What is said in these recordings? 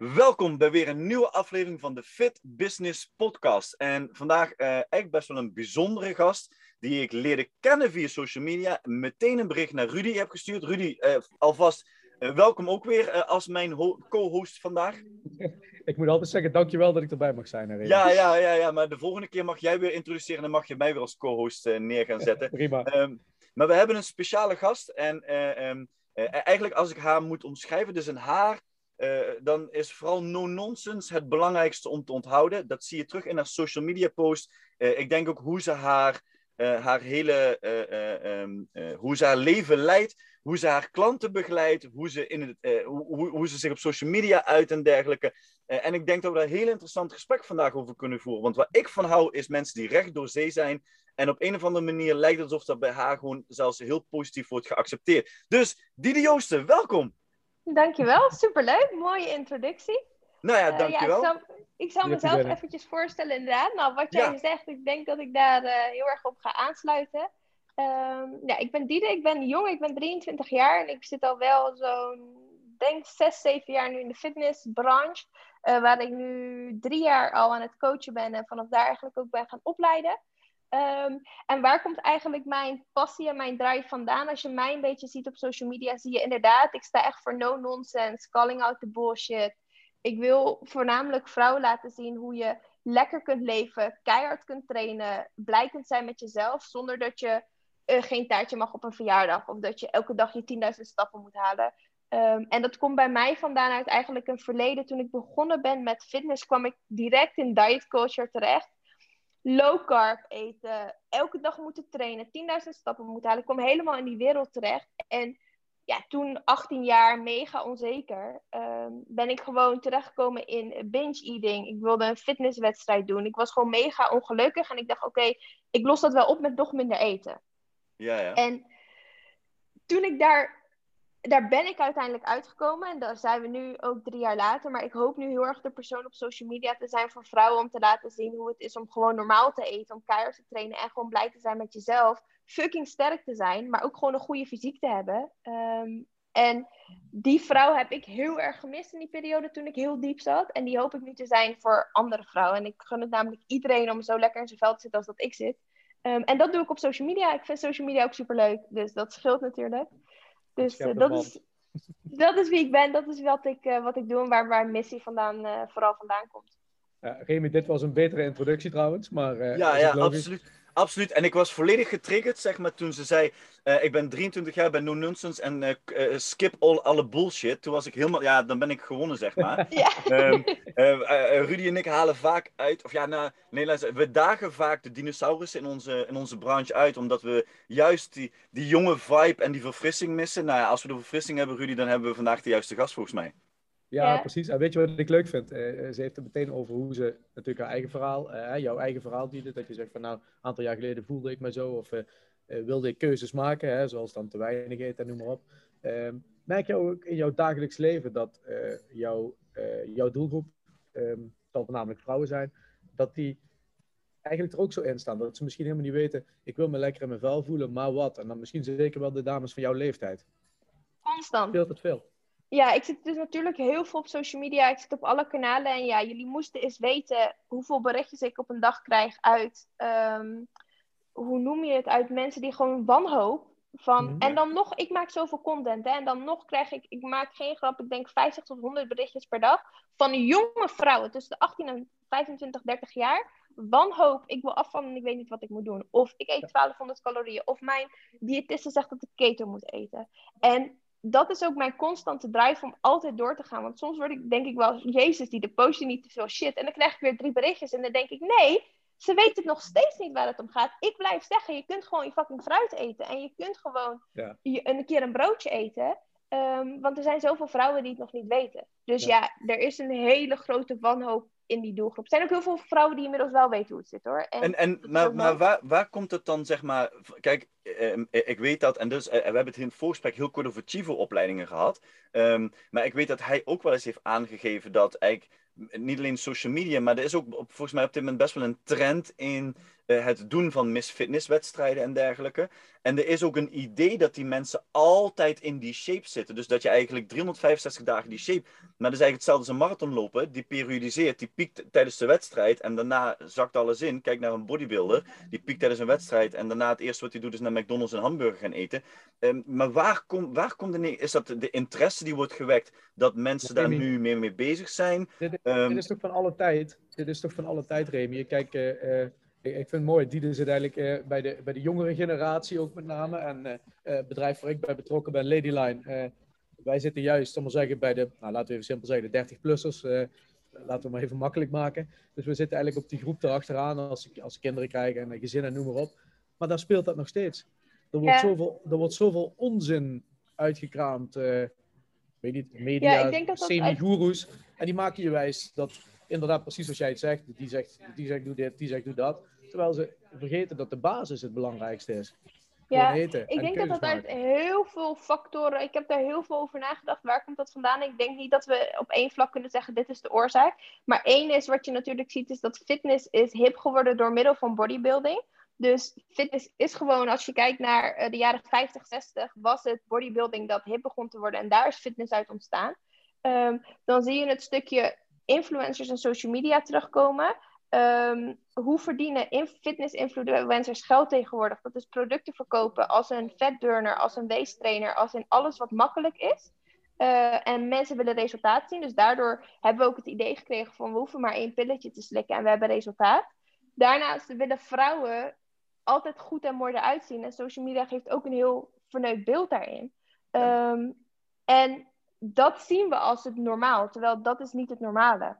Welkom bij weer een nieuwe aflevering van de Fit Business Podcast. En vandaag uh, eigenlijk best wel een bijzondere gast die ik leerde kennen via social media. Meteen een bericht naar Rudy heb gestuurd. Rudy, uh, alvast uh, welkom ook weer als mijn co-host vandaag. Ik moet altijd zeggen, dankjewel dat ik erbij mag zijn. Hè, ja, ja, ja, ja, maar de volgende keer mag jij weer introduceren en mag je mij weer als co-host neer gaan zetten. Prima. Um, maar we hebben een speciale gast en um, eigenlijk als ik haar moet omschrijven, dus een haar uh, dan is vooral no-nonsense het belangrijkste om te onthouden. Dat zie je terug in haar social media post. Uh, ik denk ook hoe ze haar, uh, haar hele, um, hoe ze haar leven leidt, hoe ze haar klanten begeleidt, hoe ze, in het, hoe, hoe, ze zich op social media uit en dergelijke. en ik denk dat we daar een heel interessant gesprek vandaag over kunnen voeren. Want waar ik van hou, is mensen die recht door zee zijn. En op een of andere manier lijkt het alsof dat bij haar gewoon zelfs heel positief wordt geaccepteerd. Dus Didi Joosten, welkom! Dankjewel, superleuk. Mooie introductie. Nou ja, dankjewel. Uh, ja, ik zal, ik zal mezelf eventjes voorstellen inderdaad. Nou, wat jij ja. zegt, ik denk dat ik daar uh, heel erg op ga aansluiten. Um, ja, ik ben Diede, ik ben jong, ik ben 23 jaar en ik zit al wel zo'n, denk 6, 7 jaar nu in de fitnessbranche. Uh, waar ik nu drie jaar al aan het coachen ben en vanaf daar eigenlijk ook ben gaan opleiden. Um, en waar komt eigenlijk mijn passie en mijn drive vandaan? Als je mij een beetje ziet op social media, zie je inderdaad, ik sta echt voor no nonsense, calling out the bullshit. Ik wil voornamelijk vrouwen laten zien hoe je lekker kunt leven, keihard kunt trainen, blij kunt zijn met jezelf, zonder dat je uh, geen taartje mag op een verjaardag of dat je elke dag je 10.000 stappen moet halen. Um, en dat komt bij mij vandaan uit eigenlijk een verleden. Toen ik begonnen ben met fitness, kwam ik direct in diet culture terecht low carb eten, elke dag moeten trainen, 10.000 stappen moeten halen. Ik kwam helemaal in die wereld terecht. En ja, toen 18 jaar mega onzeker, um, ben ik gewoon terechtgekomen in binge eating. Ik wilde een fitnesswedstrijd doen. Ik was gewoon mega ongelukkig en ik dacht, oké, okay, ik los dat wel op met nog minder eten. Ja, ja. En toen ik daar daar ben ik uiteindelijk uitgekomen. En daar zijn we nu ook drie jaar later. Maar ik hoop nu heel erg de persoon op social media te zijn voor vrouwen. Om te laten zien hoe het is om gewoon normaal te eten. Om keihard te trainen en gewoon blij te zijn met jezelf. Fucking sterk te zijn. Maar ook gewoon een goede fysiek te hebben. Um, en die vrouw heb ik heel erg gemist in die periode toen ik heel diep zat. En die hoop ik nu te zijn voor andere vrouwen. En ik gun het namelijk iedereen om zo lekker in zijn vel te zitten als dat ik zit. Um, en dat doe ik op social media. Ik vind social media ook super leuk. Dus dat scheelt natuurlijk. Dus uh, dat, is, dat is wie ik ben, dat is wat ik, uh, wat ik doe en waar mijn missie vandaan, uh, vooral vandaan komt. Ja, Remy, dit was een betere introductie trouwens. Maar, ja, ja absoluut. Absoluut. En ik was volledig getriggerd, zeg maar, toen ze zei: uh, Ik ben 23 jaar, ben no nonsense en uh, uh, skip all, alle bullshit. Toen was ik helemaal, ja, dan ben ik gewonnen, zeg maar. ja. um, Rudy en ik halen vaak uit, of ja, nou, nee, we dagen vaak de dinosaurussen in onze, in onze branche uit, omdat we juist die, die jonge vibe en die verfrissing missen. Nou ja, als we de verfrissing hebben, Rudy, dan hebben we vandaag de juiste gast, volgens mij. Ja, ja, precies. En weet je wat ik leuk vind? Uh, ze heeft het meteen over hoe ze natuurlijk haar eigen verhaal, uh, jouw eigen verhaal biedt. Dat je zegt van nou, een aantal jaar geleden voelde ik me zo of uh, wilde ik keuzes maken, hè, zoals dan te weinig eten en noem maar op. Ehm, merk je ook in jouw dagelijks leven dat jouw, jouw doelgroep, um, zal voornamelijk vrouwen zijn, dat die eigenlijk er ook zo in staan. Dat ze misschien helemaal niet weten, ik wil me lekker in mijn vel voelen, maar wat? En dan misschien zeker wel de dames van jouw leeftijd. Constant. Speelt het veel? Ja, ik zit dus natuurlijk heel veel op social media. Ik zit op alle kanalen. En ja, jullie moesten eens weten hoeveel berichtjes ik op een dag krijg uit, um, hoe noem je het, uit mensen die gewoon wanhoop. Van, mm-hmm. En dan nog, ik maak zoveel content. Hè, en dan nog krijg ik, ik maak geen grap, ik denk 50 tot 100 berichtjes per dag. Van jonge vrouwen tussen de 18 en 25, 30 jaar. Wanhoop, ik wil afvallen en ik weet niet wat ik moet doen. Of ik eet 1200 calorieën. Of mijn diëtiste zegt dat ik keto moet eten. En dat is ook mijn constante drive om altijd door te gaan. Want soms word ik, denk ik wel, Jezus, die de post niet te veel shit. En dan krijg ik weer drie berichtjes en dan denk ik, nee, ze weten het nog steeds niet waar het om gaat. Ik blijf zeggen, je kunt gewoon je fucking fruit eten. En je kunt gewoon ja. een keer een broodje eten. Um, want er zijn zoveel vrouwen die het nog niet weten. Dus ja. ja, er is een hele grote wanhoop in die doelgroep. Er zijn ook heel veel vrouwen die inmiddels wel weten hoe het zit hoor. En, en, maar, maar waar, waar komt het dan, zeg maar, kijk, ehm, ik weet dat, en dus, we hebben het in het voorgesprek heel kort over Chivo-opleidingen gehad, ehm, maar ik weet dat hij ook wel eens heeft aangegeven dat eigenlijk niet alleen social media, maar er is ook volgens mij op dit moment best wel een trend in het doen van misfitnesswedstrijden en dergelijke. En er is ook een idee dat die mensen altijd in die shape zitten. Dus dat je eigenlijk 365 dagen die shape. Maar dat is eigenlijk hetzelfde als een marathon lopen. Die periodiseert, die piekt tijdens de wedstrijd en daarna zakt alles in. Kijk naar een bodybuilder, die piekt tijdens een wedstrijd en daarna het eerste wat hij doet is naar McDonald's een hamburger gaan eten. Um, maar waar, kom, waar komt de, is dat de interesse die wordt gewekt dat mensen daar nu meer mee bezig zijn? Dit, um, dit, is toch van alle tijd? Dit is toch van alle tijd, Remy? Kijk, uh, ik, vind het mooi. Die zit eigenlijk uh, bij, de, bij de jongere generatie ook met name. En uh, het bedrijf waar ik bij betrokken ben, Ladyline. wij zitten juist, om te zeggen, bij de, nou, laten we even simpel zeggen, de 30-plussers. laten we maar even makkelijk maken. Dus we zitten eigenlijk op die groep erachteraan als, als kinderen krijgen en gezinnen, noem maar op. Maar daar speelt dat nog steeds. Er wordt, ja. zoveel, er wordt zoveel onzin uitgekraamd. weet niet, media, ja, semi-goeroes. En die maken je wijs dat inderdaad precies zoals jij het zegt. Die zegt, die zegt doe dit, die zegt doe dat. Terwijl ze vergeten dat de basis het belangrijkste is. Ja, ik denk dat dat uit heel veel factoren. Ik heb daar heel veel over nagedacht. Waar komt dat vandaan? Ik denk niet dat we op één vlak kunnen zeggen: dit is de oorzaak. Maar één is wat je natuurlijk ziet, is dat fitness is hip geworden door middel van bodybuilding. Dus fitness is gewoon, als je kijkt naar eh, de jaren 50, 60, was het bodybuilding dat hip begon te worden. En daar is fitness uit ontstaan. Ehm, dan zie je het stukje influencers en social media terugkomen. Um, hoe verdienen fitness-influencers geld tegenwoordig? Dat is producten verkopen als een fatburner, als een weestrainer, als in alles wat makkelijk is. Uh, en mensen willen resultaat zien. Dus daardoor hebben we ook het idee gekregen van we hoeven maar één pilletje te slikken en we hebben resultaat. Daarnaast willen vrouwen altijd goed en mooi eruit zien. En social media geeft ook een heel verneukt beeld daarin. Um, en dat zien we als het normaal, terwijl dat is niet het normale.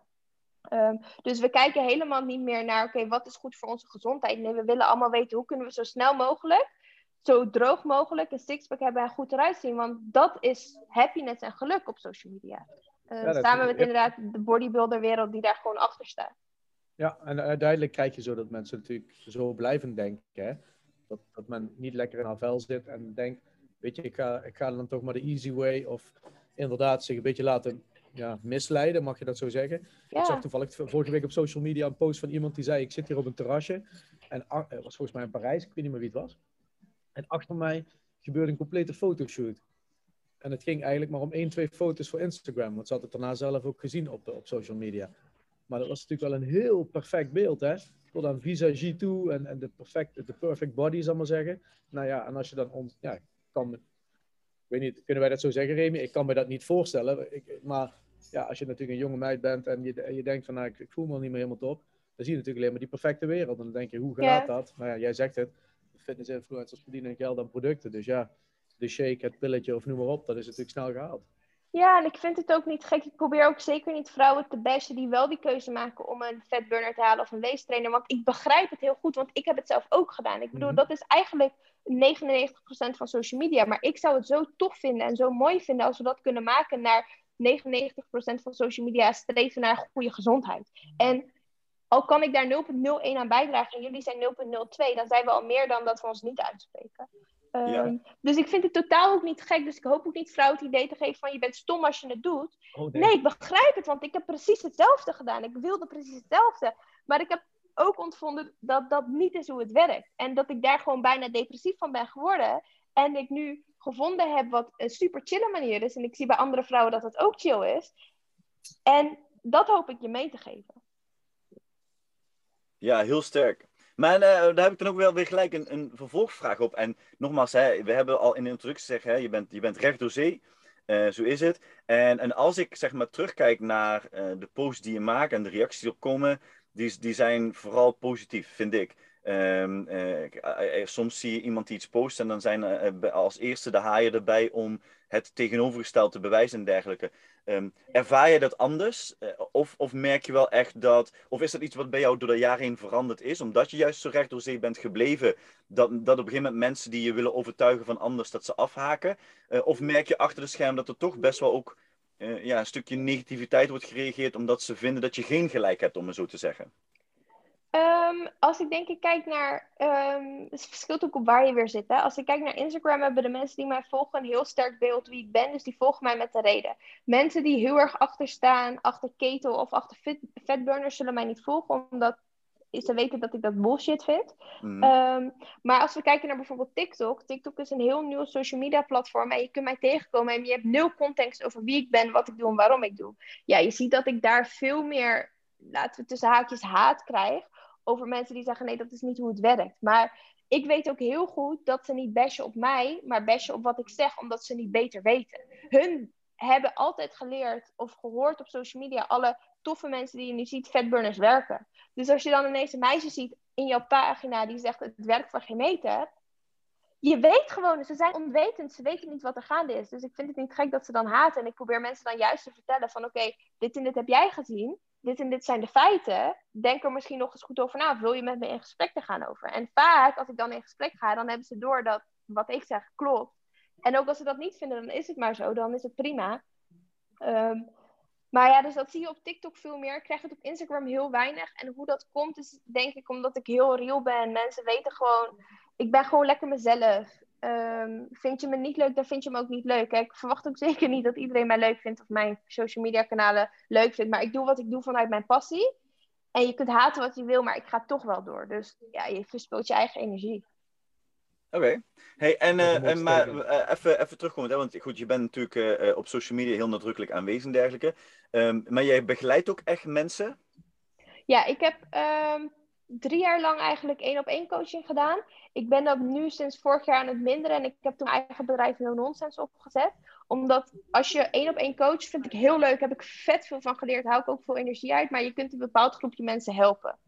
Um, dus we kijken helemaal niet meer naar, oké, wat is goed voor onze gezondheid? Nee, we willen allemaal weten hoe kunnen we zo snel mogelijk, zo droog mogelijk een sixpack hebben en goed eruit zien. Want dat is happiness en geluk op social media. Uh, samen met inderdaad de bodybuilderwereld die daar gewoon achter staat. Ja, en uiteindelijk krijg je zo dat mensen natuurlijk zo blijven denken. Hè? Dat, dat men niet lekker in haar vel zit en denkt, weet je, ik ga, ik ga dan toch maar de easy way of inderdaad zich een beetje laten ja, misleiden, mag je dat zo zeggen. Ik zag toevallig vorige week op social media een post van iemand die zei: Ik zit hier op een terrasje. En het was volgens mij in Parijs, ik weet niet meer wie het was. En achter mij gebeurde een complete fotoshoot. En het ging eigenlijk maar om één, twee foto's voor Instagram. Want ze had het daarna zelf ook gezien op, op social media. Maar dat was natuurlijk wel een heel perfect beeld, hè? Tot aan visagie toe en, en de, perfect, de perfect body, zal maar zeggen. Nou ja, en als je dan on, ja, kan weet niet, kunnen wij dat zo zeggen, Remy? Ik kan me dat niet voorstellen. Ik, maar ja, als je natuurlijk een jonge meid bent en je, je denkt van, nou, ik, ik, voel me niet meer helemaal top. Dan zie je natuurlijk alleen maar die perfecte wereld. En dan denk je, hoe gaat dat? Maar ja, jij zegt het. Fitness-influencers verdienen geld aan producten. Dus ja, de shake, het pilletje of noem maar op, dat is natuurlijk snel gehaald. Ja, en ik vind het ook niet gek. Ik probeer ook zeker niet vrouwen te bashen die wel die keuze maken om een fatburner te halen of een weestrainer. Want ik begrijp het heel goed, want ik heb het zelf ook gedaan. Ik bedoel, mhm. dat is eigenlijk 99% van social media. Maar ik zou het zo tof vinden en zo mooi vinden als we dat kunnen maken naar 99% van social media streven naar goede gezondheid. En al kan ik daar 0.01 aan bijdragen en jullie zijn 0.02, dan zijn we al meer dan dat we ons niet uitspreken. Ehm, dus ik vind het totaal ook niet gek. Dus ik hoop ook niet vrouwen het idee te geven van je bent stom als je het doet. Oh, nee. nee. ik begrijp het, want ik heb precies hetzelfde gedaan. Ik wilde precies hetzelfde. Maar ik heb ook ontvonden dat dat niet is hoe het werkt. En dat ik daar gewoon bijna depressief van ben geworden. En ik nu gevonden heb wat een super chille manier is. En ik zie bij andere vrouwen dat het ook chill is. En dat hoop ik je mee te geven. Ja, heel sterk. Maar uh, daar heb ik dan ook wel weer gelijk een, een vervolgvraag op. En nogmaals, hè, we hebben al in de introductie gezegd, hè, je, bent, je bent recht door zee. Uh, zo is het. En, en als ik zeg maar terugkijk naar uh, de posts die je maakt en de reacties die opkomen, die, die zijn vooral positief, vind ik. Uh, soms zie je iemand die iets post en dan zijn als eerste de haaien erbij om het tegenovergestelde te bewijzen en dergelijke. Um, ervaar je dat anders? of, of merk je wel echt dat, of is dat iets wat bij jou door de jaren heen veranderd is, omdat je juist zo recht door zee bent gebleven, dat, dat op een gegeven moment mensen die je willen overtuigen van anders, dat ze afhaken? of merk je achter de scherm dat er toch best wel ook uh, ja, een stukje negativiteit wordt gereageerd omdat ze vinden dat je geen gelijk hebt, om het zo te zeggen? Um, als ik denk ik kijk naar, um, het verschilt ook op waar je weer zit. Hè? Als ik kijk naar Instagram hebben de mensen die mij volgen een heel sterk beeld wie ik ben. Dus die volgen mij met de reden. Mensen die heel erg achter staan, achter ketel of achter fatburners zullen mij niet volgen. Omdat ze weten dat ik dat bullshit vind. Mm. Um, maar als we kijken naar bijvoorbeeld TikTok. TikTok is een heel nieuw social media platform. En je kunt mij tegenkomen en je hebt nul context over wie ik ben, wat ik doe en waarom ik doe. Ja, je ziet dat ik daar veel meer, laten we tussen haakjes, haat krijg over mensen die zeggen: nee, dat is niet hoe het werkt. Maar ik weet ook heel goed dat ze niet bashen op mij, maar bashen op wat ik zeg, omdat ze niet beter weten. Hun hebben altijd geleerd of gehoord op social media alle toffe mensen die je nu ziet, fatburners werken. Dus als je dan ineens een meisje ziet in jouw pagina die zegt het werkt voor geen meter. Je weet gewoon, ze zijn onwetend, ze weten niet wat er gaande is. Dus ik vind het niet gek dat ze dan haten. En ik probeer mensen dan juist te vertellen van oké, dit en dit heb jij gezien dit en dit zijn de feiten, denk er misschien nog eens goed over na. wil je met me in gesprek te gaan over? En vaak, als ik dan in gesprek ga, dan hebben ze door dat wat ik zeg klopt. En ook als ze dat niet vinden, dan is het maar zo. Dan is het prima. Um, maar ja, dus dat zie je op TikTok veel meer. Ik krijg het op Instagram heel weinig. En hoe dat komt, is denk ik omdat ik heel real ben. Mensen weten gewoon, ik ben gewoon lekker mezelf. Um, vind je me niet leuk, dan vind je me ook niet leuk. Ik verwacht ook zeker niet dat iedereen mij leuk vindt of mijn social media kanalen leuk vindt. Maar ik doe wat ik doe vanuit mijn passie. En je kunt haten wat je wil, maar ik ga toch wel door. Dus ja, je verspilt je eigen energie. Oké. Hey, en, uh, en maar uh, even, even terugkomen, hè? want goed, je bent natuurlijk uh, op social media heel nadrukkelijk aanwezig en dergelijke. Um, maar jij begeleidt ook echt mensen? Ja, ik heb um, drie jaar lang eigenlijk één op één coaching gedaan. Ik ben dat nu sinds vorig jaar aan het minderen en ik heb toen mijn eigen bedrijf No Nonsense opgezet. Omdat als je één op één coach, vind ik heel leuk, heb ik vet veel van geleerd, hou ik ook veel energie uit, maar je kunt een bepaald groepje mensen helpen.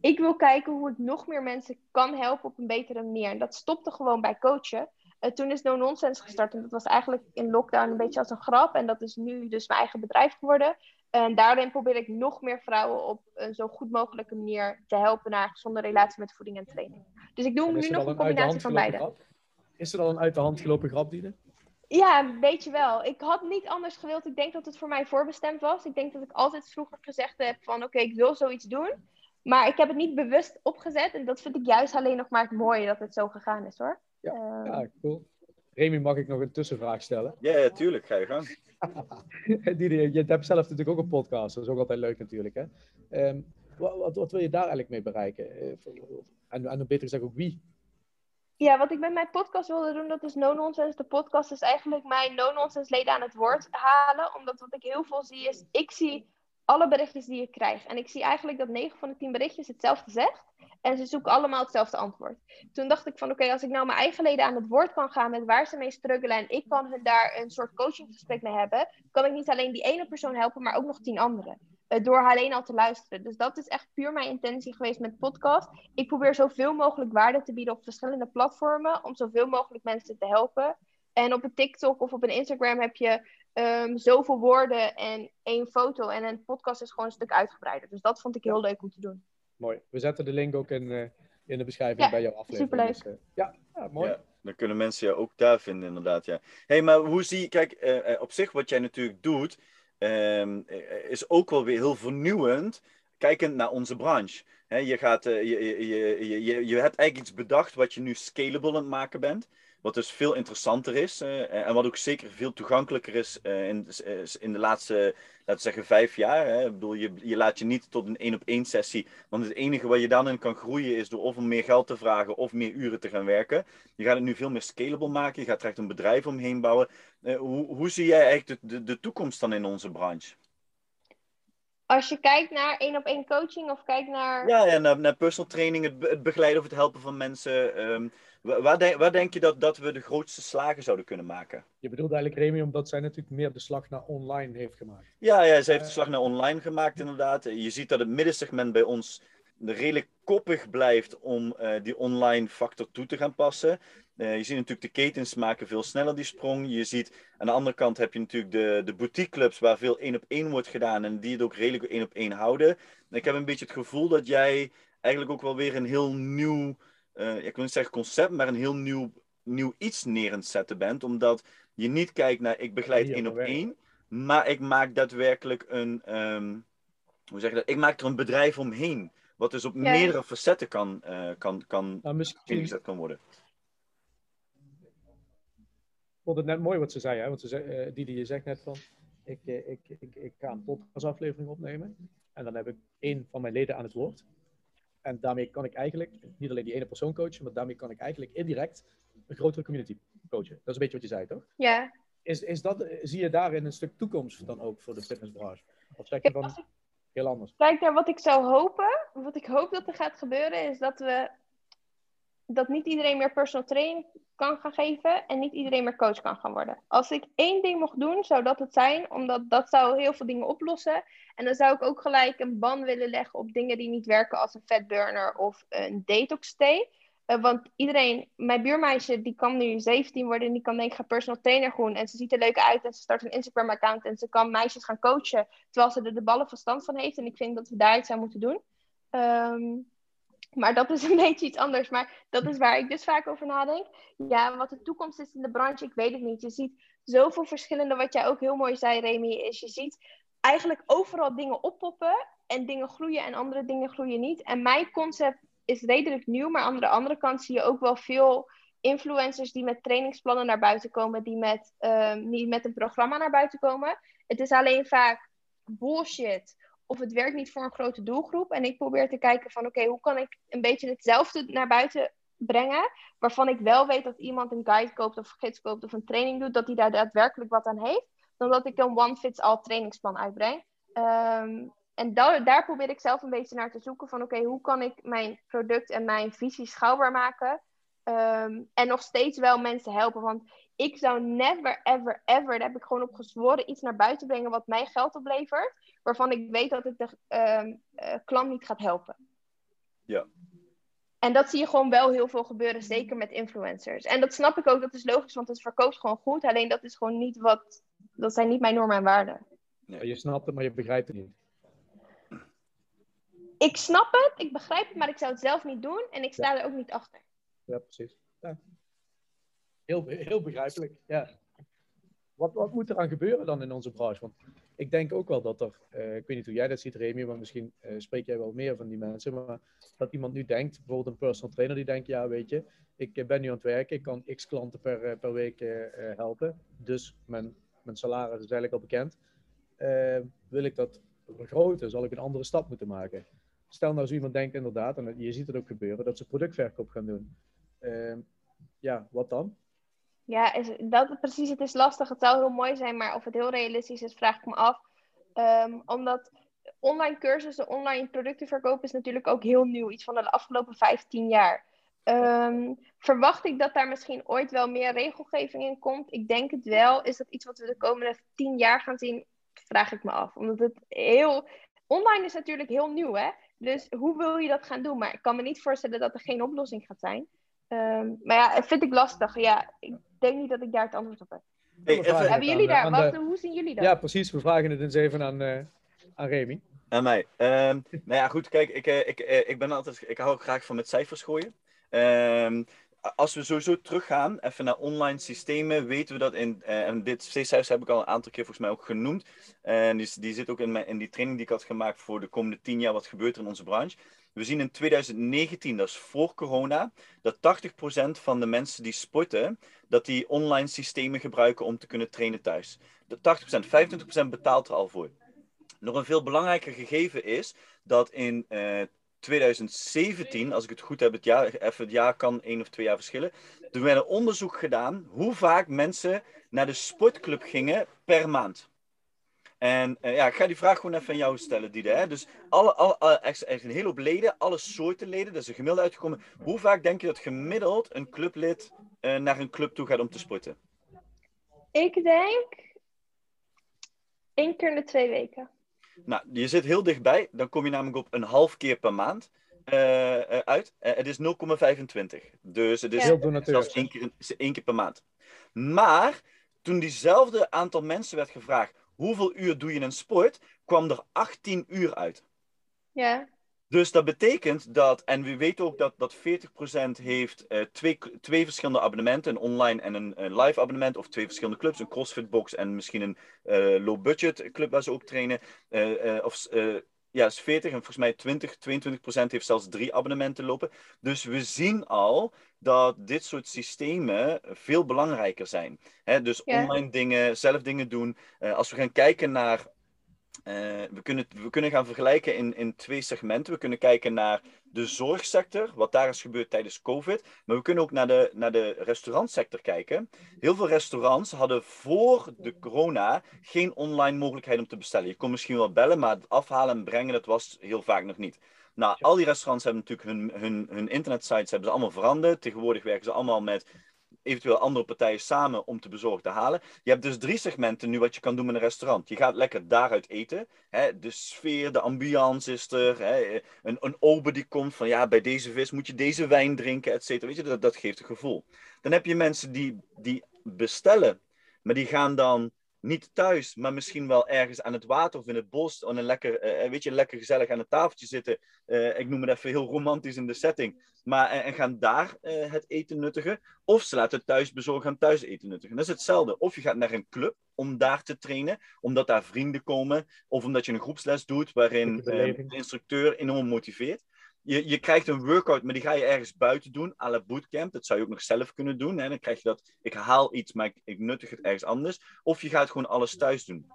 Ik wil kijken hoe ik nog meer mensen kan helpen op een betere manier. En dat stopte gewoon bij coachen. Toen is No Nonsense gestart en dat was eigenlijk in lockdown een beetje als een grap. En dat is nu dus mijn eigen bedrijf geworden. En daarin probeer ik nog meer vrouwen op een zo goed mogelijke manier te helpen naar een gezonde relatie met voeding en training. Dus ik doe nu nog een combinatie van beide. Is er dan een uit de hand gelopen grap, Diede? Ja, een beetje wel. Ik had niet anders gewild. Ik denk dat het voor mij voorbestemd was. Ik denk dat ik altijd vroeger gezegd heb van oké, ik wil zoiets doen. Maar ik heb het niet bewust opgezet. En dat vind ik juist alleen nog maar het mooie dat het zo gegaan is hoor. Ja, um... ja cool. Remy, mag ik nog een tussenvraag stellen? Ja, ja tuurlijk. Ga je gang. die, je hebt zelf natuurlijk ook een podcast. Dat is ook altijd leuk natuurlijk. Hè? Ehm, wat, wat, wil je daar eigenlijk mee bereiken? Eh, en, en beter gezegd ook wie? Ja, wat ik met mijn podcast wilde doen, dat is No Nonsense. De podcast is eigenlijk mijn No Nonsense leden aan het woord halen. Omdat wat ik heel veel zie is, ik zie alle berichtjes die ik krijg. En ik zie eigenlijk dat 9 van de 10 berichtjes hetzelfde zegt. En ze zoeken allemaal hetzelfde antwoord. Toen dacht ik van oké, als ik nou mijn eigen leden aan het woord kan gaan met waar ze mee struggelen en ik kan hun daar een soort coachinggesprek mee hebben, kan ik niet alleen die ene persoon helpen, maar ook nog tien anderen. Uh, door alleen al te luisteren. Dus dat is echt puur mijn intentie geweest met podcast. Ik probeer zoveel mogelijk waarde te bieden op verschillende platformen om zoveel mogelijk mensen te helpen. En op een TikTok of op een Instagram heb je um, zoveel woorden en één foto. En een podcast is gewoon een stuk uitgebreider. Dus dat vond ik heel leuk om te doen. Mooi. We zetten de link ook in, uh, in de beschrijving bij jouw aflevering. Superleuk. Dus, uh, ja, ja, mooi. Ja, dan kunnen mensen je ook daar vinden, inderdaad. Ja. hey, maar hoe zie je, kijk, uh, op zich wat jij natuurlijk doet, um, is ook wel weer heel vernieuwend, kijkend naar onze branche. He, je, gaat, je, je, je, je, je hebt eigenlijk iets bedacht wat je nu scalable aan het maken bent. Wat dus veel interessanter is uh, en wat ook zeker veel toegankelijker is uh, in, in de laatste, laten we zeggen, vijf jaar. Hè. Ik bedoel, je, je laat je niet tot een één op één sessie, want het enige wat je dan in kan groeien is door of om meer geld te vragen of meer uren te gaan werken. Je gaat het nu veel meer scalable maken, je gaat er echt een bedrijf omheen bouwen. Uh, hoe, hoe zie jij eigenlijk de, de, de toekomst dan in onze branche? Als je kijkt naar één op één coaching of kijkt naar. Ja, ja naar, naar personal training, het, het begeleiden of het helpen van mensen. Um, Waar denk, waar denk je dat, dat we de grootste slagen zouden kunnen maken? Je bedoelt eigenlijk Remy, omdat zij natuurlijk meer de slag naar online heeft gemaakt. Ja, ja zij heeft de slag naar online gemaakt inderdaad. Je ziet dat het middensegment bij ons redelijk koppig blijft om uh, die online factor toe te gaan passen. Uh, je ziet natuurlijk de ketens maken veel sneller die sprong. Je ziet aan de andere kant heb je natuurlijk de, de boutique clubs waar veel één op één wordt gedaan en die het ook redelijk één op één houden. ik heb een beetje het gevoel dat jij eigenlijk ook wel weer een heel nieuw uh, ik wil niet zeggen concept, maar een heel nieuw, nieuw iets neer aan het zetten bent. Omdat je niet kijkt naar ik begeleid één op één. Maar ik maak daadwerkelijk een, ehm, hoe zeg je dat? Ik maak er een bedrijf omheen. Wat dus op meerdere facetten kan, uh, kan, kan nou, misschien... ingezet kan worden. Ik vond het net mooi wat ze zei, hè? want ze zei, uh, die die je zegt net van, ik, ik, ik, ik ga een podcastaflevering opnemen en dan heb ik één van mijn leden aan het woord. En daarmee kan ik eigenlijk niet alleen die ene persoon coachen, maar daarmee kan ik eigenlijk indirect een grotere community coachen. Dat is een beetje wat je zei, toch? Ja. Is, is dat, zie je daarin een stuk toekomst dan ook voor de fitnessbranche? Of zeg je van heel anders? Kijk naar wat ik zou hopen. Wat ik hoop dat er gaat gebeuren is dat we dat niet iedereen meer personal training kan gaan geven en niet iedereen meer coach kan gaan worden. Als ik één ding mocht doen, zou dat het zijn, omdat dat zou heel veel dingen oplossen. En dan zou ik ook gelijk een ban willen leggen op dingen die niet werken als een fatburner of een detox tea. Uh, want iedereen, mijn buurmeisje, die kan nu 17 worden en die kan denk ik gaan personal trainer groen. En ze ziet er leuk uit en ze start een Instagram account en ze kan meisjes gaan coachen terwijl ze er de ballen verstand van heeft. En ik vind dat we daar iets aan moeten doen. Um, maar dat is een beetje iets anders. Maar dat is waar ik dus vaak over nadenk. Ja, wat de toekomst is in de branche, ik weet het niet. Je ziet zoveel verschillende, wat jij ook heel mooi zei, Remy, is je ziet eigenlijk overal dingen oppoppen en dingen groeien en andere dingen groeien niet. En mijn concept is redelijk nieuw, maar aan de andere kant zie je ook wel veel influencers die met trainingsplannen naar buiten komen, die met, um, die met een programma naar buiten komen. Het is alleen vaak bullshit of het werkt niet voor een grote doelgroep. En ik probeer te kijken van oké, hoe kan ik een beetje hetzelfde naar buiten brengen, waarvan ik wel weet dat iemand een guide koopt of gids koopt of een training doet, dat hij daar daadwerkelijk wat aan heeft, dan dat ik een one-fits-all trainingsplan uitbreng. Um, en daar probeer ik zelf een beetje naar te zoeken van oké, hoe kan ik mijn product en mijn visie schouwbaar maken um, en nog steeds wel mensen helpen. Want ik zou never, ever, ever, daar heb ik gewoon op gezworen, iets naar buiten brengen wat mij geld oplevert, waarvan ik weet dat het de uh, uh, klant niet gaat helpen. Ja. En dat zie je gewoon wel heel veel gebeuren, zeker met influencers. En dat snap ik ook, dat is logisch, want het verkoopt gewoon goed. Alleen dat is gewoon niet wat, dat zijn niet mijn normen en waarden. Nee. Je snapt het, maar je begrijpt het niet. Ik snap het, ik begrijp het, maar ik zou het zelf niet doen en ik sta er ook niet achter. Ja, precies. Heel, heel begrijpelijk, ja. Wat, wat moet er aan gebeuren dan in onze branche? Want ik denk ook wel dat er, uh, ik weet niet hoe jij dat ziet, Remy, maar misschien uh, spreek jij wel meer van die mensen, maar dat iemand nu denkt, bijvoorbeeld een personal trainer, die denkt, ja, weet je, ik eh, ben nu aan het werken, ik kan x klanten per, per week helpen, dus mijn, mijn salaris is eigenlijk al bekend. wil ik dat vergroten, zal ik een andere stap moeten maken? Stel nou zo iemand denkt inderdaad, en je ziet het ook gebeuren, dat ze productverkoop gaan doen. Ja, wat dan? Ja, is, dat precies. Het is lastig. Het zou heel mooi zijn, maar of het heel realistisch is, vraag ik me af. Um, omdat online cursussen, online producten verkopen is natuurlijk ook heel nieuw. Iets van de afgelopen 15 jaar. Um, verwacht ik dat daar misschien ooit wel meer regelgeving in komt? Ik denk het wel. Is dat iets wat we de komende 10 jaar gaan zien? Vraag ik me af. Omdat het heel. Online is natuurlijk heel nieuw, hè? Dus hoe wil je dat gaan doen? Maar ik kan me niet voorstellen dat er geen oplossing gaat zijn. Um, maar ja, vind ik lastig. Ja, ik denk niet dat ik daar het antwoord op heb. Hey, even, Hebben jullie daar, wat, de... hoe zien jullie dat? Ja, precies. We vragen het eens even aan, uh, aan Remy. Aan mij. Um, nou ja, goed. Kijk, ik, uh, ik, uh, ik ben altijd, ik hou ook graag van met cijfers gooien. Um, als we sowieso teruggaan, even naar online systemen, weten we dat in, uh, en dit C-cijfers heb ik al een aantal keer volgens mij ook genoemd. En die, die zit ook in, mijn, in die training die ik had gemaakt voor de komende tien jaar, wat gebeurt er in onze branche. We zien in 2019, dat is voor corona, dat 80% van de mensen die sporten, dat die online systemen gebruiken om te kunnen trainen thuis. De 80%, 25% betaalt er al voor. Nog een veel belangrijker gegeven is dat in uh, 2017, als ik het goed heb, het jaar, even het jaar kan één of twee jaar verschillen. Er werd een onderzoek gedaan hoe vaak mensen naar de sportclub gingen per maand. En uh, ja, ik ga die vraag gewoon even aan jou stellen, Diede. Hè? Dus alle, alle, alle, er is een hele hoop leden, alle soorten leden, dat is een gemiddelde uitgekomen. Hoe vaak denk je dat gemiddeld een clublid uh, naar een club toe gaat om te sporten? Ik denk één keer in de twee weken. Nou, je zit heel dichtbij. Dan kom je namelijk op een half keer per maand uh, uit. het is 0,25. Dus het is ja. zelfs één keer, één keer per maand. Maar toen diezelfde aantal mensen werd gevraagd hoeveel uur doe je een sport, kwam er 18 uur uit. Ja. Dus dat betekent dat, en we weten ook dat, dat 40% heeft uh, twee, twee verschillende abonnementen, een online en een, live abonnement, of twee verschillende clubs, een CrossFit box en misschien een uh, low budget club waar ze ook trainen. Uh, of ja, is 40 en volgens mij 20, 22 procent heeft zelfs drie abonnementen lopen. Dus we zien al dat dit soort systemen veel belangrijker zijn. dus online dingen, zelf dingen doen. als we gaan kijken naar uh, we, kunnen, we kunnen gaan vergelijken in, in twee segmenten. We kunnen kijken naar de zorgsector, wat daar is gebeurd tijdens COVID. Maar we kunnen ook naar de, naar de restaurantsector kijken. Heel veel restaurants hadden voor de corona geen online mogelijkheid om te bestellen. Je kon misschien wel bellen, maar het afhalen en brengen, dat was heel vaak nog niet. Nou, al die restaurants hebben natuurlijk hun, hun, hun internetsites hebben ze allemaal veranderd. Tegenwoordig werken ze allemaal met eventueel andere partijen samen om te bezorgen te halen. Je hebt dus drie segmenten nu wat je kan doen met een restaurant. Je gaat lekker daaruit eten. Hè? De sfeer, de ambiance is er. Hè? Een, een ober die komt van ja, bij deze vis moet je deze wijn drinken, et cetera. Weet je, dat, dat geeft een gevoel. Dan heb je mensen die, die bestellen, maar die gaan dan niet thuis, maar misschien wel ergens aan het water of in het bos. En een lekker, uh, weet je, lekker gezellig aan het tafeltje zitten. Uh, ik noem het even heel romantisch in de setting. Maar, uh, en gaan daar het eten nuttigen. Of ze laten het thuis bezorgen en thuis eten nuttigen. Dat is hetzelfde. Of je gaat naar een club om daar te trainen. Omdat daar vrienden komen. Of omdat je een groepsles doet waarin de instructeur enorm motiveert je, je krijgt een workout, maar die ga je ergens buiten doen, à la bootcamp. Dat zou je ook nog zelf kunnen doen. Hè? Dan krijg je dat, ik haal iets, maar ik, ik nuttig het ergens anders. Of je gaat gewoon alles thuis doen.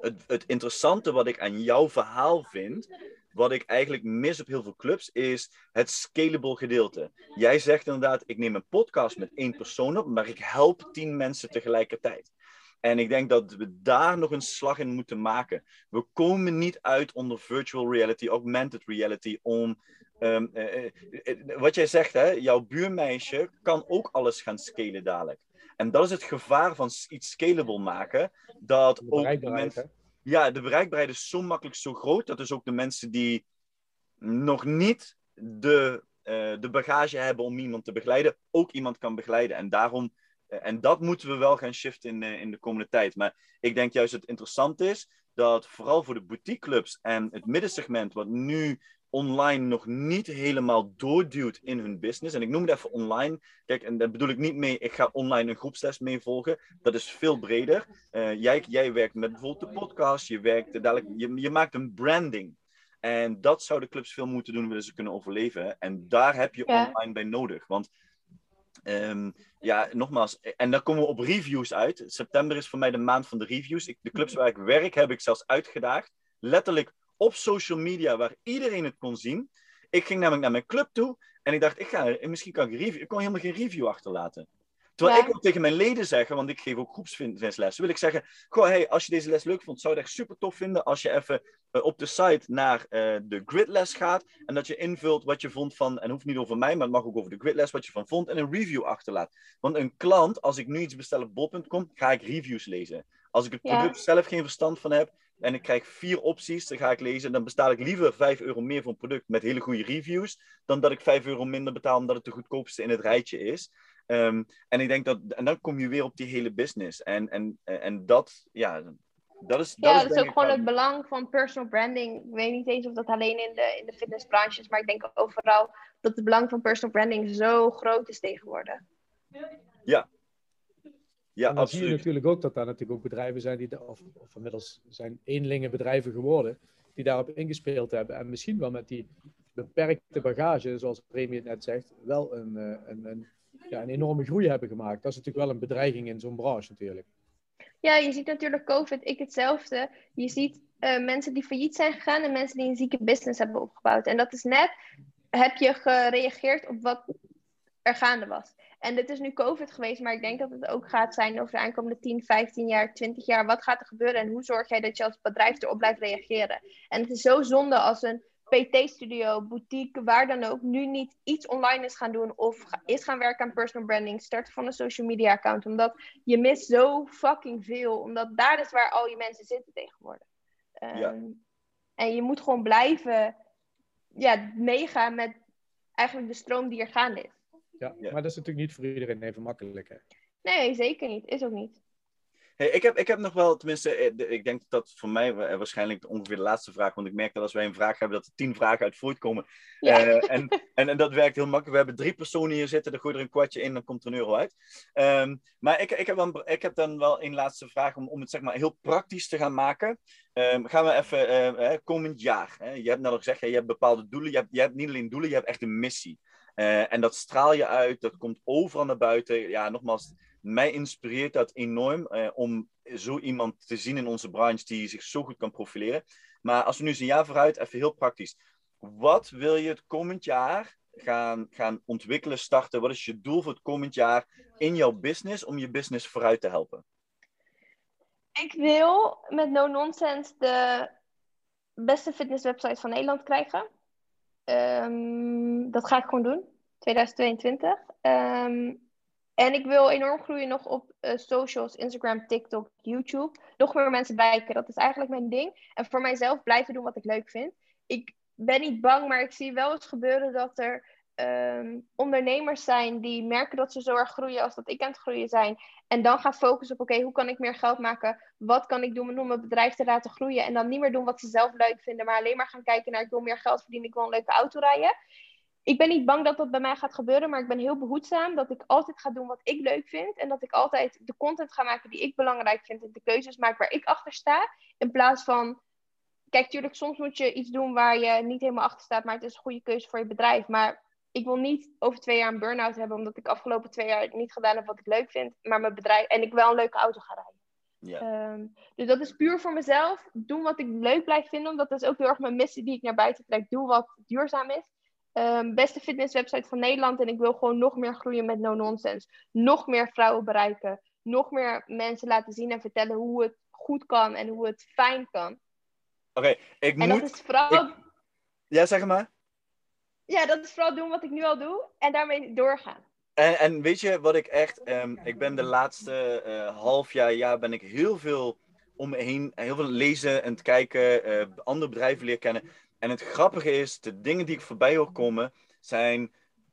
Het, het interessante wat ik aan jouw verhaal vind, wat ik eigenlijk mis op heel veel clubs, is het scalable gedeelte. Jij zegt inderdaad, ik neem een podcast met één persoon op, maar ik help tien mensen tegelijkertijd. En ik denk dat we daar nog een slag in moeten maken. We komen niet uit onder virtual reality, augmented reality, om Ehm, eh, eh, eh, wat jij zegt, hè, jouw buurmeisje kan ook alles gaan scalen dadelijk. En dat is het gevaar van iets scalable maken. Dat ook mensen, ja, de bereikbaarheid is zo makkelijk zo groot. Dat dus ook de mensen die nog niet de, de bagage hebben om iemand te begeleiden, ook iemand kan begeleiden. En daarom, en dat moeten we wel gaan shiften in, in de komende tijd. Maar ik denk juist dat het interessant is dat vooral voor de boutiqueclubs en het middensegment, wat nu online nog niet helemaal doorduwt in hun business. En ik noem het even online. Kijk, en daar bedoel ik niet mee, ik ga online een groepstest mee volgen. Dat is veel breder. Uh, jij, jij werkt met bijvoorbeeld de podcast, je, werkt dadelijk, je, je maakt een branding. En dat zouden clubs veel moeten doen, willen ze kunnen overleven. En daar heb je online bij nodig. Want um, ja, nogmaals, en dan komen we op reviews uit. September is voor mij de maand van de reviews. Ik, de clubs waar ik werk heb ik zelfs uitgedaagd. Letterlijk op social media waar iedereen het kon zien. Ik ging namelijk naar mijn club toe en ik dacht, ik ga, misschien kan ik review. Ik kon helemaal geen review achterlaten. Terwijl ik ook tegen mijn leden zeggen, want ik geef ook groepsvinsles, wil ik zeggen, goh, hey, als je deze les leuk vond, zou ik het echt super tof vinden als je even uh, op de site naar uh, de gridles gaat en dat je invult wat je vond van, en hoeft niet over mij, maar het mag ook over de gridles, wat je van vond en een review achterlaat. Want een klant, als ik nu iets bestel op bol.com, ga ik reviews lezen. Als ik het product zelf geen verstand van heb, en ik krijg vier opties, dan ga ik lezen. En dan betaal ik liever 5 euro meer voor een product met hele goede reviews, dan dat ik 5 euro minder betaal omdat het de goedkoopste in het rijtje is. Um, en ik denk dat, en dan kom je weer op die hele business. En, en, en dat, ja, dat is. Dat ja, is, dat is ook gewoon het belang van personal branding. Ik weet niet eens of dat alleen in de, in de fitnessbranche is, maar ik denk overal dat het belang van personal branding zo groot is tegenwoordig. Ja, ja, en dan zie je natuurlijk ook dat daar natuurlijk ook bedrijven zijn die, of, of inmiddels zijn eenlingen bedrijven geworden, die daarop ingespeeld hebben. En misschien wel met die beperkte bagage, zoals Remy het net zegt, wel een, eh, een, een, ja, een enorme groei hebben gemaakt. Dat is natuurlijk wel een bedreiging in zo'n branche natuurlijk. Ja, je ziet natuurlijk COVID, ik hetzelfde. Je ziet uh, mensen die failliet zijn gegaan en mensen die een zieke business hebben opgebouwd. En dat is net, heb je gereageerd op wat er gaande was. En dit is nu COVID geweest, maar ik denk dat het ook gaat zijn over de aankomende 10, 15 jaar, 20 jaar. Wat gaat er gebeuren en hoe zorg jij dat je als bedrijf erop blijft reageren? En het is zo zonde als een PT-studio, boutique, waar dan ook, nu niet iets online is gaan doen of is gaan werken aan personal branding, starten van een social media account. Omdat je mist zo fucking veel, omdat daar is waar al je mensen zitten tegenwoordig. Ehm, en je moet gewoon blijven ja, meegaan met eigenlijk de stroom die er gaande is. Ja, maar dat is natuurlijk niet voor iedereen even makkelijk. Hè? Nee, zeker niet. Is ook niet. Hey, ik, heb, ik heb nog wel, tenminste, eh, ik denk dat voor mij waarschijnlijk ongeveer de laatste vraag, want ik merk dat als wij een vraag hebben, dat er tien vragen uit voortkomen. Ja. Uh, en, en, en, dat werkt heel makkelijk. We hebben drie personen hier zitten, dan gooi je er een kwartje in, dan komt er een euro uit. Um, maar ik, ik, heb dan, ik heb dan wel een laatste vraag om, om het zeg maar heel praktisch te gaan maken. Um, gaan we even, uh, komend jaar. Hè? Je hebt net al gezegd, je hebt bepaalde doelen. Je hebt, je hebt niet alleen doelen, je hebt echt een missie. Uh, en dat straal je uit, dat komt overal naar buiten. Ja, nogmaals, mij inspireert dat enorm uh, om zo iemand te zien in onze branche die zich zo goed kan profileren. Maar als we nu eens een jaar vooruit, even heel praktisch. Wat wil je het komend jaar gaan, gaan ontwikkelen, starten? Wat is je doel voor het komend jaar in jouw business om je business vooruit te helpen? Ik wil met No Nonsense de beste fitnesswebsite van Nederland krijgen. Um, dat ga ik gewoon doen. 2022. Um, ehm, en ik wil enorm groeien nog op uh, socials, Instagram, TikTok, YouTube. Nog meer mensen bereiken. Dat is eigenlijk mijn ding. En voor mijzelf blijven doen wat ik leuk vind. Ik ben niet bang, maar ik zie wel eens gebeuren dat er um, ondernemers zijn die merken dat ze zo erg groeien als dat ik aan het groeien zijn. En dan gaan focussen op, oké, hoe kan ik meer geld maken? Wat kan ik doen om mijn bedrijf te laten groeien? En dan niet meer doen wat ze zelf leuk vinden, maar alleen maar gaan kijken naar, ik wil meer geld verdienen, ik wil een leuke auto rijden. Ik ben niet bang dat dat bij mij gaat gebeuren, maar ik ben heel behoedzaam dat ik altijd ga doen wat ik leuk vind. En dat ik altijd de content ga maken die ik belangrijk vind en de keuzes maak waar ik achter sta. In plaats van, kijk, natuurlijk, soms moet je iets doen waar je niet helemaal achter staat, maar het is een goede keuze voor je bedrijf. Maar ik wil niet over twee jaar een burn-out hebben, omdat ik afgelopen twee jaar niet gedaan heb wat ik leuk vind, maar mijn bedrijf en ik wel een leuke auto ga rijden. Ja. Um, dus dat is puur voor mezelf. Doen wat ik leuk blijf vinden, omdat dat is ook heel erg mijn missie die ik naar buiten trek. Doe wat duurzaam is. Um, beste fitnesswebsite van Nederland en ik wil gewoon nog meer groeien met no nonsense. Nog meer vrouwen bereiken. Nog meer mensen laten zien en vertellen hoe het goed kan en hoe het fijn kan. Oké, ik moet... En dat is vooral... Ja, zeg maar ja, dat is vooral doen wat ik nu al doe en daarmee doorgaan. En, en weet je wat ik echt, um, ik ben de laatste uh, half jaar, jaar ben ik heel veel om me heen, heel veel lezen en kijken, uh, andere bedrijven leren kennen. En het grappige is, de dingen die ik voorbij hoor komen, zijn,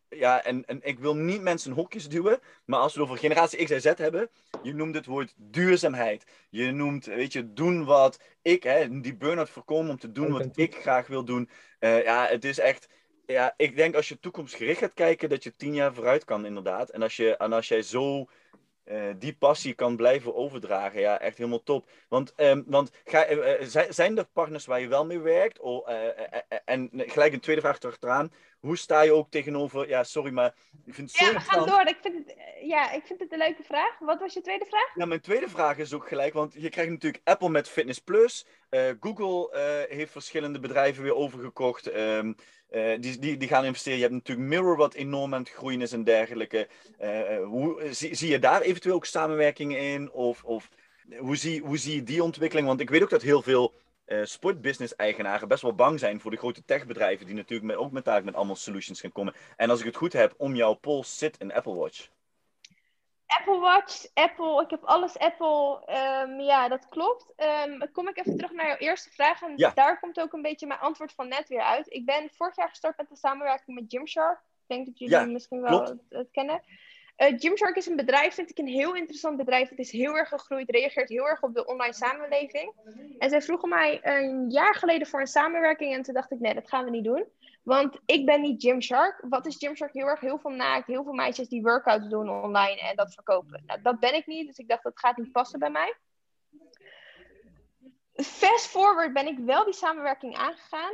ja, en, en ik wil niet mensen hokjes duwen, maar als we het over generatie X en Z hebben, je noemt het woord duurzaamheid. Je noemt, weet je, doen wat ik, hè, die burn-out voorkomen om te doen wat ik graag wil doen. Uh, ja, het is echt, ja, ik denk als je toekomstgericht gaat kijken, dat je tien jaar vooruit kan, inderdaad. En als, je, en als jij zo uh, die passie kan blijven overdragen, ja, echt helemaal top. Want, um, want ga, uh, zijn er partners waar je wel mee werkt? Oh, en gelijk een tweede vraag erachteraan. Hoe sta je ook tegenover, ja, sorry, maar ik vind het zo Ja, ga door. Ik vind het, ja, ik vind het een leuke vraag. Wat was je tweede vraag? Ja, mijn tweede vraag is ook gelijk, want je krijgt natuurlijk Apple met Fitness Plus. Google heeft verschillende bedrijven weer overgekocht. Um, uh, die, die, die gaan investeren. Je hebt natuurlijk Mirror, wat enorm aan het groeien is en dergelijke. Hoe, zie, zie je daar eventueel ook samenwerkingen in? Of, of hoe, zie, hoe zie je die ontwikkeling? Want ik weet ook dat heel veel uh, sportbusiness-eigenaren best wel bang zijn voor de grote techbedrijven, die natuurlijk met, ook met, met allemaal solutions gaan komen. En als ik het goed heb, om jouw pols zit een Apple Watch. Apple Watch, Apple, ik heb alles Apple. Um, ja, dat klopt. Um, kom ik even terug naar jouw eerste vraag. En ja. daar komt ook een beetje mijn antwoord van net weer uit. Ik ben vorig jaar gestart met de samenwerking met Gymshark. Ik denk dat jullie misschien wel het, het, kennen. Uh, Gymshark is een bedrijf, vind ik een heel interessant bedrijf. Het is heel erg gegroeid, reageert heel erg op de online samenleving. En zij vroegen mij een jaar geleden voor een samenwerking. En toen dacht ik, nee, dat gaan we niet doen. Want ik ben niet Gymshark. Wat is Gymshark heel erg? Heel veel naakt, heel veel meisjes die workouts doen online en dat verkopen. Nou, dat ben ik niet, dus ik dacht dat gaat niet passen bij mij. Fast forward ben ik wel die samenwerking aangegaan.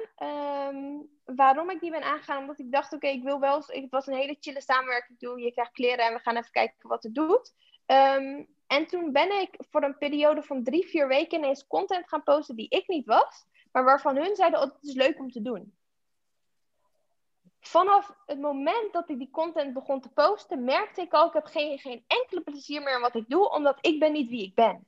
Um, waarom ik die ben aangegaan? Omdat ik dacht, oké, ik wil wel... Het was een hele chille samenwerking doen. Je krijgt kleren en we gaan even kijken wat het doet. Um, en toen ben ik voor een periode van drie, vier weken ineens content gaan posten die ik niet was. Maar waarvan hun zeiden, oh, het is leuk om te doen vanaf het moment dat ik die content begon te posten, merkte ik al, ik heb geen, geen enkele plezier meer in wat ik doe, omdat ik ben niet wie ik ben.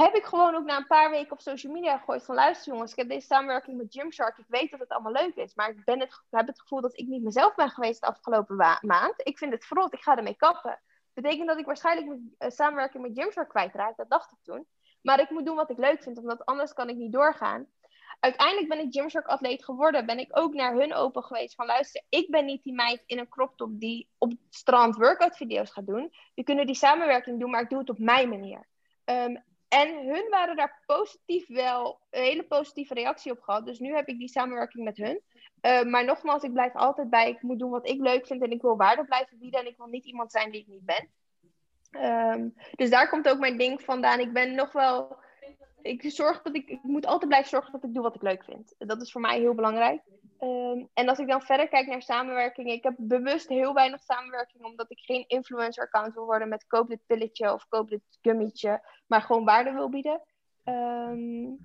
Heb ik gewoon ook na een paar weken op social media gegooid van luister jongens, ik heb deze samenwerking met Gymshark, ik weet dat het allemaal leuk is, maar ik ben het, heb het gevoel dat ik niet mezelf ben geweest de afgelopen maand. Ik vind het verrot, ik ga ermee kappen. Betekent dat ik waarschijnlijk mijn uh, samenwerking met Gymshark kwijtraak, dat dacht ik toen. Maar ik moet doen wat ik leuk vind, omdat anders kan ik niet doorgaan uiteindelijk ben ik Gymshark atleet geworden. Ben ik ook naar hun open geweest van luister, ik ben niet die meid in een crop top die op strand workout video's gaat doen. We kunnen die samenwerking doen, maar ik doe het op mijn manier. Ehm, en hun waren daar positief wel een hele positieve reactie op gehad. Dus nu heb ik die samenwerking met hun. Uh, maar nogmaals, ik blijf altijd bij. Ik moet doen wat ik leuk vind en ik wil waarde blijven bieden. En ik wil niet iemand zijn die ik niet ben. Um, dus daar komt ook mijn ding vandaan. Ik ben nog wel. Ik, zorg dat ik, ik moet altijd blijven zorgen dat ik doe wat ik leuk vind. Dat is voor mij heel belangrijk. Um, en als ik dan verder kijk naar samenwerking. Ik heb bewust heel weinig samenwerking. Omdat ik geen influencer account wil worden met koop dit pilletje of koop dit gummetje. Maar gewoon waarde wil bieden. Um,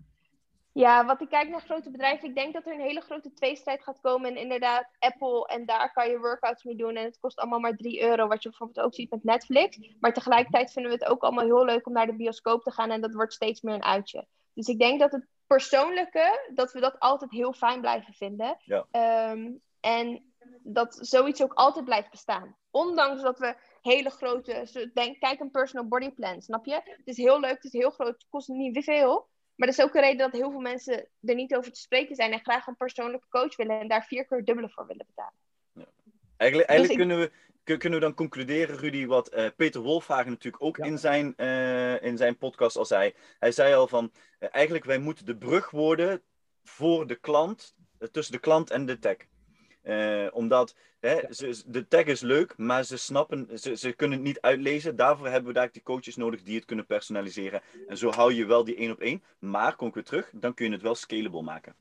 ja, wat ik kijk naar grote bedrijven, ik denk dat er een hele grote tweestrijd gaat komen. En inderdaad, Apple, en daar kan je workouts mee doen. En het kost allemaal maar 3 euro, wat je bijvoorbeeld ook ziet met Netflix. Maar tegelijkertijd vinden we het ook allemaal heel leuk om naar de bioscoop te gaan. En dat wordt steeds meer een uitje. Dus ik denk dat het persoonlijke, dat we dat altijd heel fijn blijven vinden. Ja. Um, en dat zoiets ook altijd blijft bestaan. Ondanks dat we hele grote, denk, kijk een personal body plan, snap je? Het is heel leuk, het is heel groot, het kost niet veel. Maar dat is ook een reden dat heel veel mensen er niet over te spreken zijn en graag een persoonlijke coach willen en daar vier keer dubbele voor willen betalen. Ja. Eigenlijk, eigenlijk dus kunnen, we, kunnen we dan concluderen, Rudy, wat uh, Peter Wolfhagen natuurlijk ook in, zijn, uh, in zijn podcast al zei. Hij zei al van, uh, eigenlijk wij moeten de brug worden voor de klant, tussen de klant en de tech. Uh, omdat hè, ze, de tag is leuk, maar ze snappen, ze, ze kunnen het niet uitlezen. Daarvoor hebben we daar die coaches nodig die het kunnen personaliseren. En zo hou je wel die één op één. Maar kom ik weer terug, dan kun je het wel scalable maken.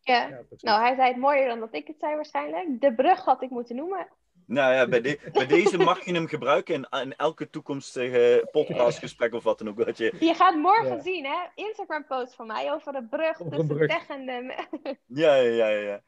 Ja, ja nou hij zei het mooier dan dat ik het zei waarschijnlijk. De brug had ik moeten noemen. Nou ja, bij, de, bij deze mag je hem gebruiken in, in elke toekomstige podcastgesprek of wat dan ook. Wat je... je gaat morgen zien, hè? Instagram post van mij over de brug tussen brug. tech en de... ja, ja, ja, ja.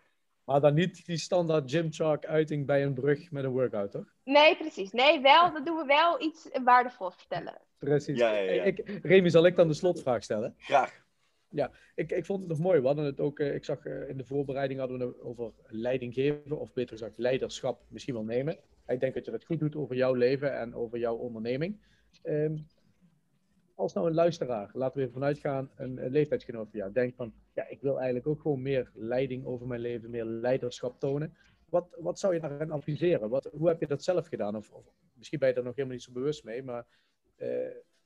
Maar dan niet die standaard gymshark uiting bij een brug met een workout, toch? Nee, precies. Nee, wel, dan doen we wel iets waardevols vertellen. Precies. Ja, ja, ja. Ik, Remy, zal ik dan de slotvraag stellen? Graag. Ja, ik, ik vond het nog mooi. We hadden het ook, eh, ik zag eh, in de voorbereiding hadden we het over leiding geven, of beter gezegd leiderschap misschien wel nemen. Ik denk dat je dat goed doet over jouw leven en over jouw onderneming. Um, als nou een luisteraar, laten we even vanuit gaan, een, een leeftijdsgenoot van jou, denkt van, ja, ik wil eigenlijk ook gewoon meer leiding over mijn leven, meer leiderschap tonen. Wat, wat zou je daarin adviseren? Wat, hoe heb je dat zelf gedaan? Of, of misschien ben je daar nog helemaal niet zo bewust mee, maar uh,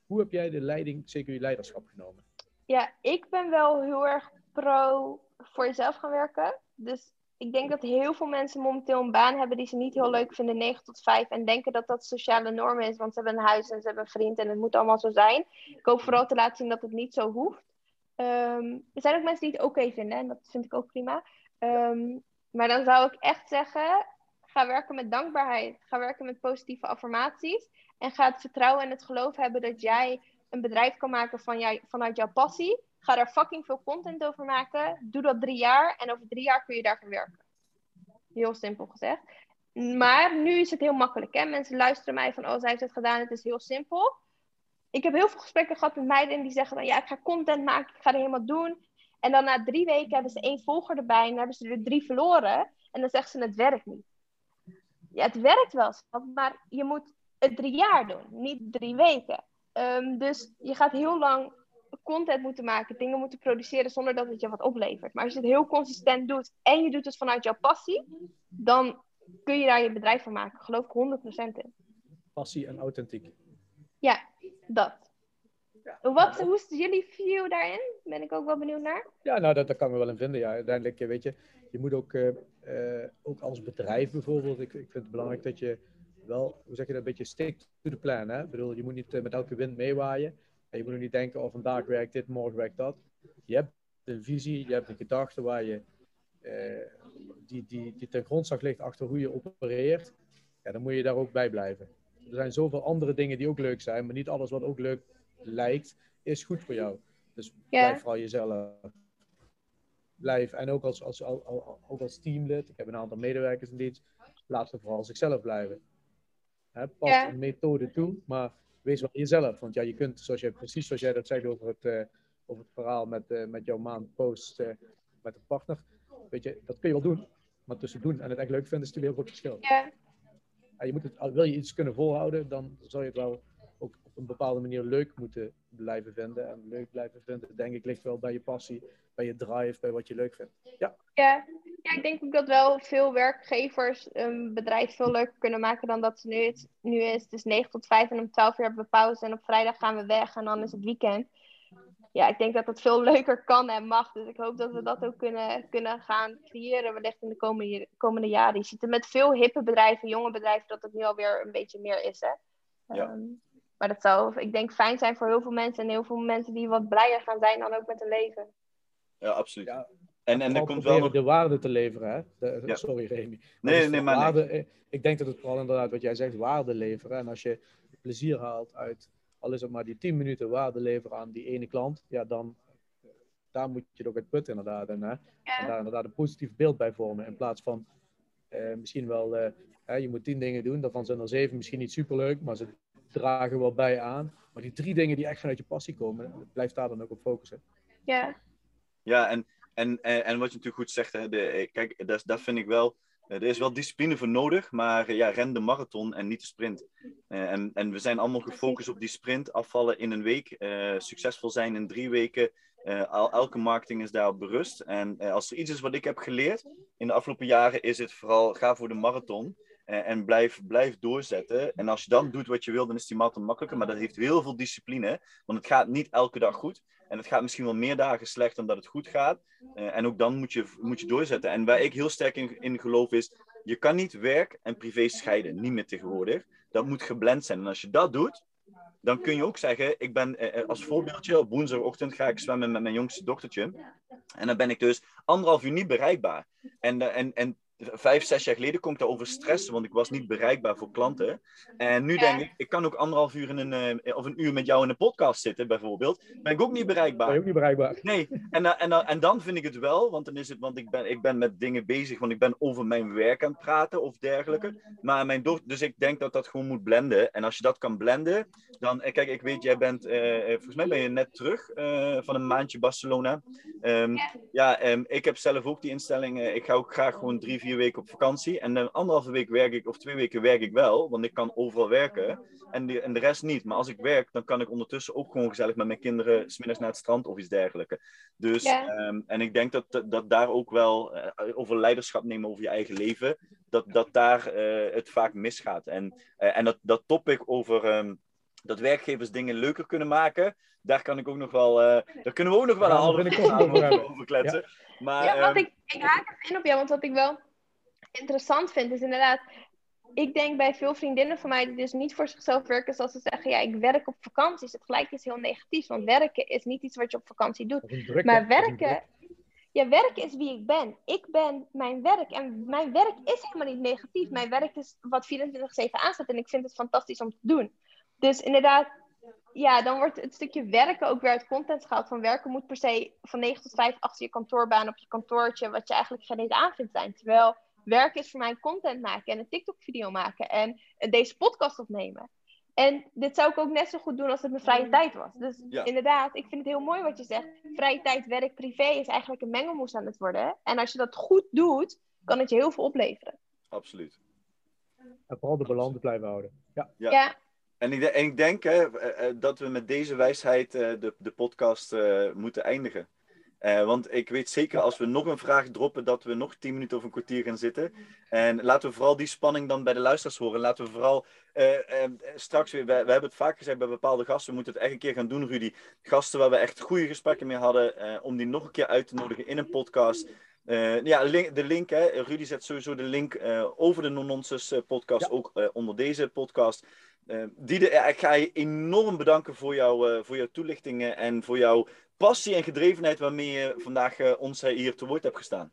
hoe heb jij de leiding, zeker je leiderschap genomen? Ja, ik ben wel heel erg pro voor jezelf gaan werken. Dus ik denk dat heel veel mensen momenteel een baan hebben die ze niet heel leuk vinden, 9 tot 5, en denken dat dat sociale norm is, want ze hebben een huis en ze hebben een vriend en het moet allemaal zo zijn. Ik hoop vooral te laten zien dat het niet zo hoeft. Um, er zijn ook mensen die het oké vinden en dat vind ik ook prima. Um, maar dan zou ik echt zeggen, ga werken met dankbaarheid. Ga werken met positieve affirmaties. En ga het vertrouwen en het geloof hebben dat jij een bedrijf kan maken van jij, vanuit jouw passie. Ga daar fucking veel content over maken. Doe dat drie jaar en over drie jaar kun je daar gaan werken. Heel simpel gezegd. Maar nu is het heel makkelijk. Hè? Mensen luisteren mij van, oh, zij heeft het gedaan, het is heel simpel. Ik heb heel veel gesprekken gehad met meiden die zeggen dan, ja, ik ga content maken, ik ga er helemaal doen. En dan na drie weken hebben ze één volger erbij en dan hebben ze er drie verloren. En dan zeggen ze, het werkt niet. Ja, het werkt wel, maar je moet het drie jaar doen, niet drie weken. Um, dus je gaat heel lang content moeten maken, dingen moeten produceren zonder dat het je wat oplevert. Maar als je het heel consistent doet en je doet het vanuit jouw passie, dan kun je daar je bedrijf van maken. Geloof ik 100% in. Passie en authentiek. Ja, dat. Ja. Wat, hoe is jullie view daarin? Ben ik ook wel benieuwd naar. Ja, nou, dat, dat kan ik me wel in vinden. Ja, uiteindelijk, weet je, je moet ook, uh, uh, ook als bedrijf bijvoorbeeld, ik, ik vind het belangrijk dat je wel, hoe zeg je dat, een beetje stick to the plan. Hè? Ik bedoel, je moet niet uh, met elke wind meewaaien. En je moet ook niet denken, oh, vandaag werkt dit, morgen werkt dat. Je hebt een visie, je hebt een gedachte waar je, die, die, die ten grondslag ligt achter hoe je opereert. Ja, dan moet je daar ook bij blijven. Er zijn zoveel andere dingen die ook leuk zijn, maar niet alles wat ook leuk lijkt, is goed voor jou. Dus blijf vooral jezelf. Blijf, en ook als, als, als, ook als teamlid, ik heb een aantal medewerkers in dienst, laat ze vooral zichzelf blijven. He, pas een methode toe, maar wees wel jezelf. Want ja, je kunt, zoals je, precies zoals jij dat zegt over het, uh, over het verhaal met, uh, met jouw maand post uh, met een partner, weet je, dat kun je wel doen. Maar tussen doen en het echt leuk vinden is natuurlijk heel groot verschil. Ja. En je moet het, wil je iets kunnen volhouden, dan zal je het wel een bepaalde manier leuk moeten blijven vinden. En leuk blijven vinden, denk ik, ligt wel bij je passie, bij je drive, bij wat je leuk vindt. Ja, ja, ja ik denk ook dat wel veel werkgevers een bedrijf veel leuker kunnen maken dan dat ze nu, het, nu is. Het is 9 tot 5 en om 12 uur hebben we pauze en op vrijdag gaan we weg en dan is het weekend. Ja, ik denk dat dat veel leuker kan en mag. Dus ik hoop dat we dat ook kunnen, kunnen gaan creëren wellicht in de komende, komende jaren. Je ziet het met veel hippe bedrijven, jonge bedrijven, dat het nu alweer een beetje meer is. Hè? Ja. Ehm, maar dat zou, ik denk, fijn zijn voor heel veel mensen. En heel veel mensen die wat blijer gaan zijn dan ook met hun leven. Ja, absoluut. Ja, en, en er komt wel nog... de waarde te leveren, hè? Sorry, Remy. Nee, nee, maar waarde, nee. Ik denk dat het vooral inderdaad, wat jij zegt, waarde leveren. En als je plezier haalt uit, al is het maar die 10 minuten waarde leveren aan die ene klant, ja, dan daar moet je ook het put inderdaad. En, hè? en daar inderdaad een positief beeld bij vormen. In plaats van eh, misschien wel, eh, je moet tien dingen doen, daarvan zijn er zeven misschien niet superleuk, maar ze dragen wel bij aan. Maar die drie dingen die echt vanuit je passie komen, blijf daar dan ook op focussen. Ja. Ja, en, en, en, en wat je natuurlijk goed zegt, hè, de, kijk, dat, dat vind ik wel. Eh, er is wel discipline voor nodig, maar ja, ren de marathon en niet de sprint. Uh, en, en we zijn allemaal gefocust op die sprint, afvallen in een week, uh, succesvol zijn in drie weken. al, elke marketing is daarop berust. En als er iets is wat ik heb geleerd in de afgelopen jaren, is het vooral ga voor de marathon. En, en blijf, blijf doorzetten. En als je dan doet wat je wil, dan is die marathon makkelijker. Maar dat heeft heel veel discipline. Want het gaat niet elke dag goed. En het gaat misschien wel meer dagen slecht dan dat het goed gaat. Uh, en ook dan moet je, moet je doorzetten. En waar ik heel sterk in, in geloof is, je kan niet werk en privé scheiden. Niet meer tegenwoordig. Dat moet geblend zijn. En als je dat doet, dan kun je ook zeggen, ik ben uh, als voorbeeldje, op woensdagochtend ga ik zwemmen met mijn jongste dochtertje. En dan ben ik dus anderhalf uur niet bereikbaar. En, en, en vijf, zes jaar geleden kon ik daarover stressen, want ik was niet bereikbaar voor klanten. En nu denk ik, ik kan ook anderhalf uur in een, uh, of een uur met jou in een podcast zitten, bijvoorbeeld. Ben ik ook niet bereikbaar. Ben je ook niet bereikbaar? Nee, en, uh, en, uh, en dan vind ik het wel, want dan is het, want ik ben, ik ben met dingen bezig, want ik ben over mijn werk aan het praten of dergelijke. Maar mijn dochter, dus ik denk dat dat gewoon moet blenden. En als je dat kan blenden, dan, kijk, ik weet, jij bent, volgens mij ben je net terug van een maandje Barcelona. Um, ja, um, ik heb zelf ook die instelling, ik ga ook graag gewoon drie, vier vier weken op vakantie. En dan anderhalve week werk ik, of twee weken werk ik wel, want ik kan overal werken. En de, en de rest niet. Maar als ik werk, dan kan ik ondertussen ook gewoon gezellig met mijn kinderen smiddags naar het strand of iets dergelijks. Dus, ehm, en ik denk dat, dat daar ook wel uh, over leiderschap nemen over je eigen leven, dat, dat daar uh, het vaak misgaat. En, uh, en dat, dat topic over. Um, dat werkgevers dingen leuker kunnen maken. Daar kan ik ook nog wel. Uh, daar kunnen we ook nog wel een halve over, over kletsen. Ja. Maar, ja, wat um... ik, ik haak even in op jou, want wat ik wel interessant vind, is inderdaad. Ik denk bij veel vriendinnen van mij die dus niet voor zichzelf werken, zoals ze zeggen, ja, ik werk op vakantie, is het gelijk iets heel negatiefs. Want werken is niet iets wat je op vakantie doet. maar werken, ja, werk is wie ik ben. Ik ben mijn werk. En mijn werk is helemaal niet negatief. Mijn werk is wat 24-7 aanstaat. En ik vind het fantastisch om te doen. Dus inderdaad, ja, dan wordt het stukje werken ook weer uit content gehaald. Van werken moet per se van 9 tot 5 achter je kantoorbaan op je kantoortje, wat je eigenlijk geen eens aan vindt zijn. Terwijl werken is voor mij content maken en een TikTok-video maken en deze podcast opnemen. En dit zou ik ook net zo goed doen als het mijn vrije tijd was. Dus inderdaad, ik vind het heel mooi wat je zegt. Vrije tijd, werk, privé is eigenlijk een mengelmoes aan het worden. En als je dat goed doet, kan het je heel veel opleveren. Absoluut. En vooral de balans blijven houden. Ja. ja. ja. En ik, en ik denk hè, eh, eh, dat we met deze wijsheid uh, de, de podcast uh, moeten eindigen. Uh, want ik weet zeker als we nog een vraag droppen, dat we nog tien minuten of een kwartier gaan zitten. En laten we vooral die spanning dan bij de luisteraars horen. Laten we vooral uh, uh, straks weer, we, we, hebben het vaak gezegd bij bepaalde gasten, we moeten het echt een keer gaan doen, Rudy. Gasten waar we echt goede gesprekken mee hadden, om die nog een keer uit te nodigen in een podcast. ja, link, de link, hè, Rudy zet sowieso de link over de Non-Nonsense podcast ja. ook onder deze podcast. Uh, Diede, ik ga je enorm bedanken voor, jou, uh, voor jouw toelichtingen en voor jouw passie en gedrevenheid waarmee je vandaag uh, ons hier te woord hebt gestaan.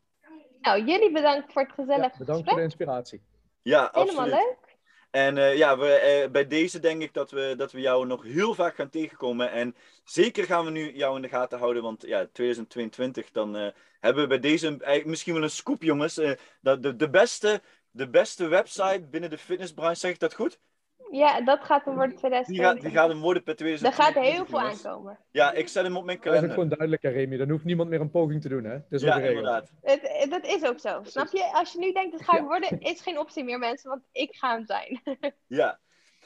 Nou, jullie bedankt voor het gezellig ja, Bedankt voor de inspiratie. Ja, Helemaal absoluut. leuk. En uh, ja, we, uh, bij deze denk ik dat we, dat we jou nog heel vaak gaan tegenkomen. En zeker gaan we nu jou in de gaten houden, want ja, 2022, dan uh, hebben we bij deze misschien wel een scoop, jongens. dat de, de, beste, de beste website binnen de fitnessbranche, zeg ik dat goed? Ja, dat gaat hem worden 2020. Die gaat, die gaat hem worden per 2020. Er gaat heel veel aankomen. Ja, ik zet hem op mijn kalender. Dat is gewoon duidelijk, Remy. Dan hoeft niemand meer een poging te doen, hè? Dat is ja, inderdaad. Het, dat is ook zo. Snap je? Als je nu denkt, dat ga ik worden, is geen optie meer, mensen. Want ik ga hem zijn. ja.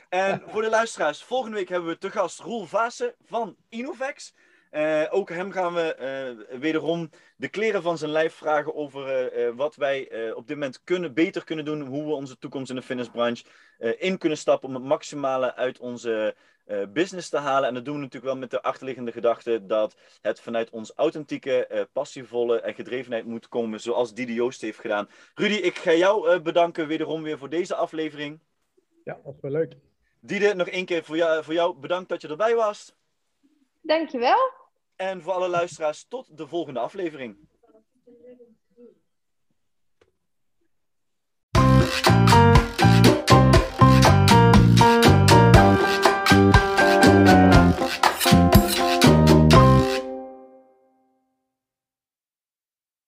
En voor de luisteraars, volgende week hebben we te gast Roel Vaassen van Innovex. Uh, ook hem gaan we uh, wederom de kleren van zijn lijf vragen over uh, wat wij op dit moment kunnen, beter kunnen doen. Hoe we onze toekomst in de fitnessbranche in kunnen stappen om het maximale uit onze business te halen. En dat doen we natuurlijk wel met de achterliggende gedachte dat het vanuit ons authentieke, passievolle en gedrevenheid moet komen. Zoals Didi Joost heeft gedaan. Rudy, ik ga jou bedanken wederom weer voor deze aflevering. Ja, dat was wel leuk. Diede, nog één keer voor jou, voor jou bedankt dat je erbij was. Dankjewel. En voor alle luisteraars, tot de volgende aflevering.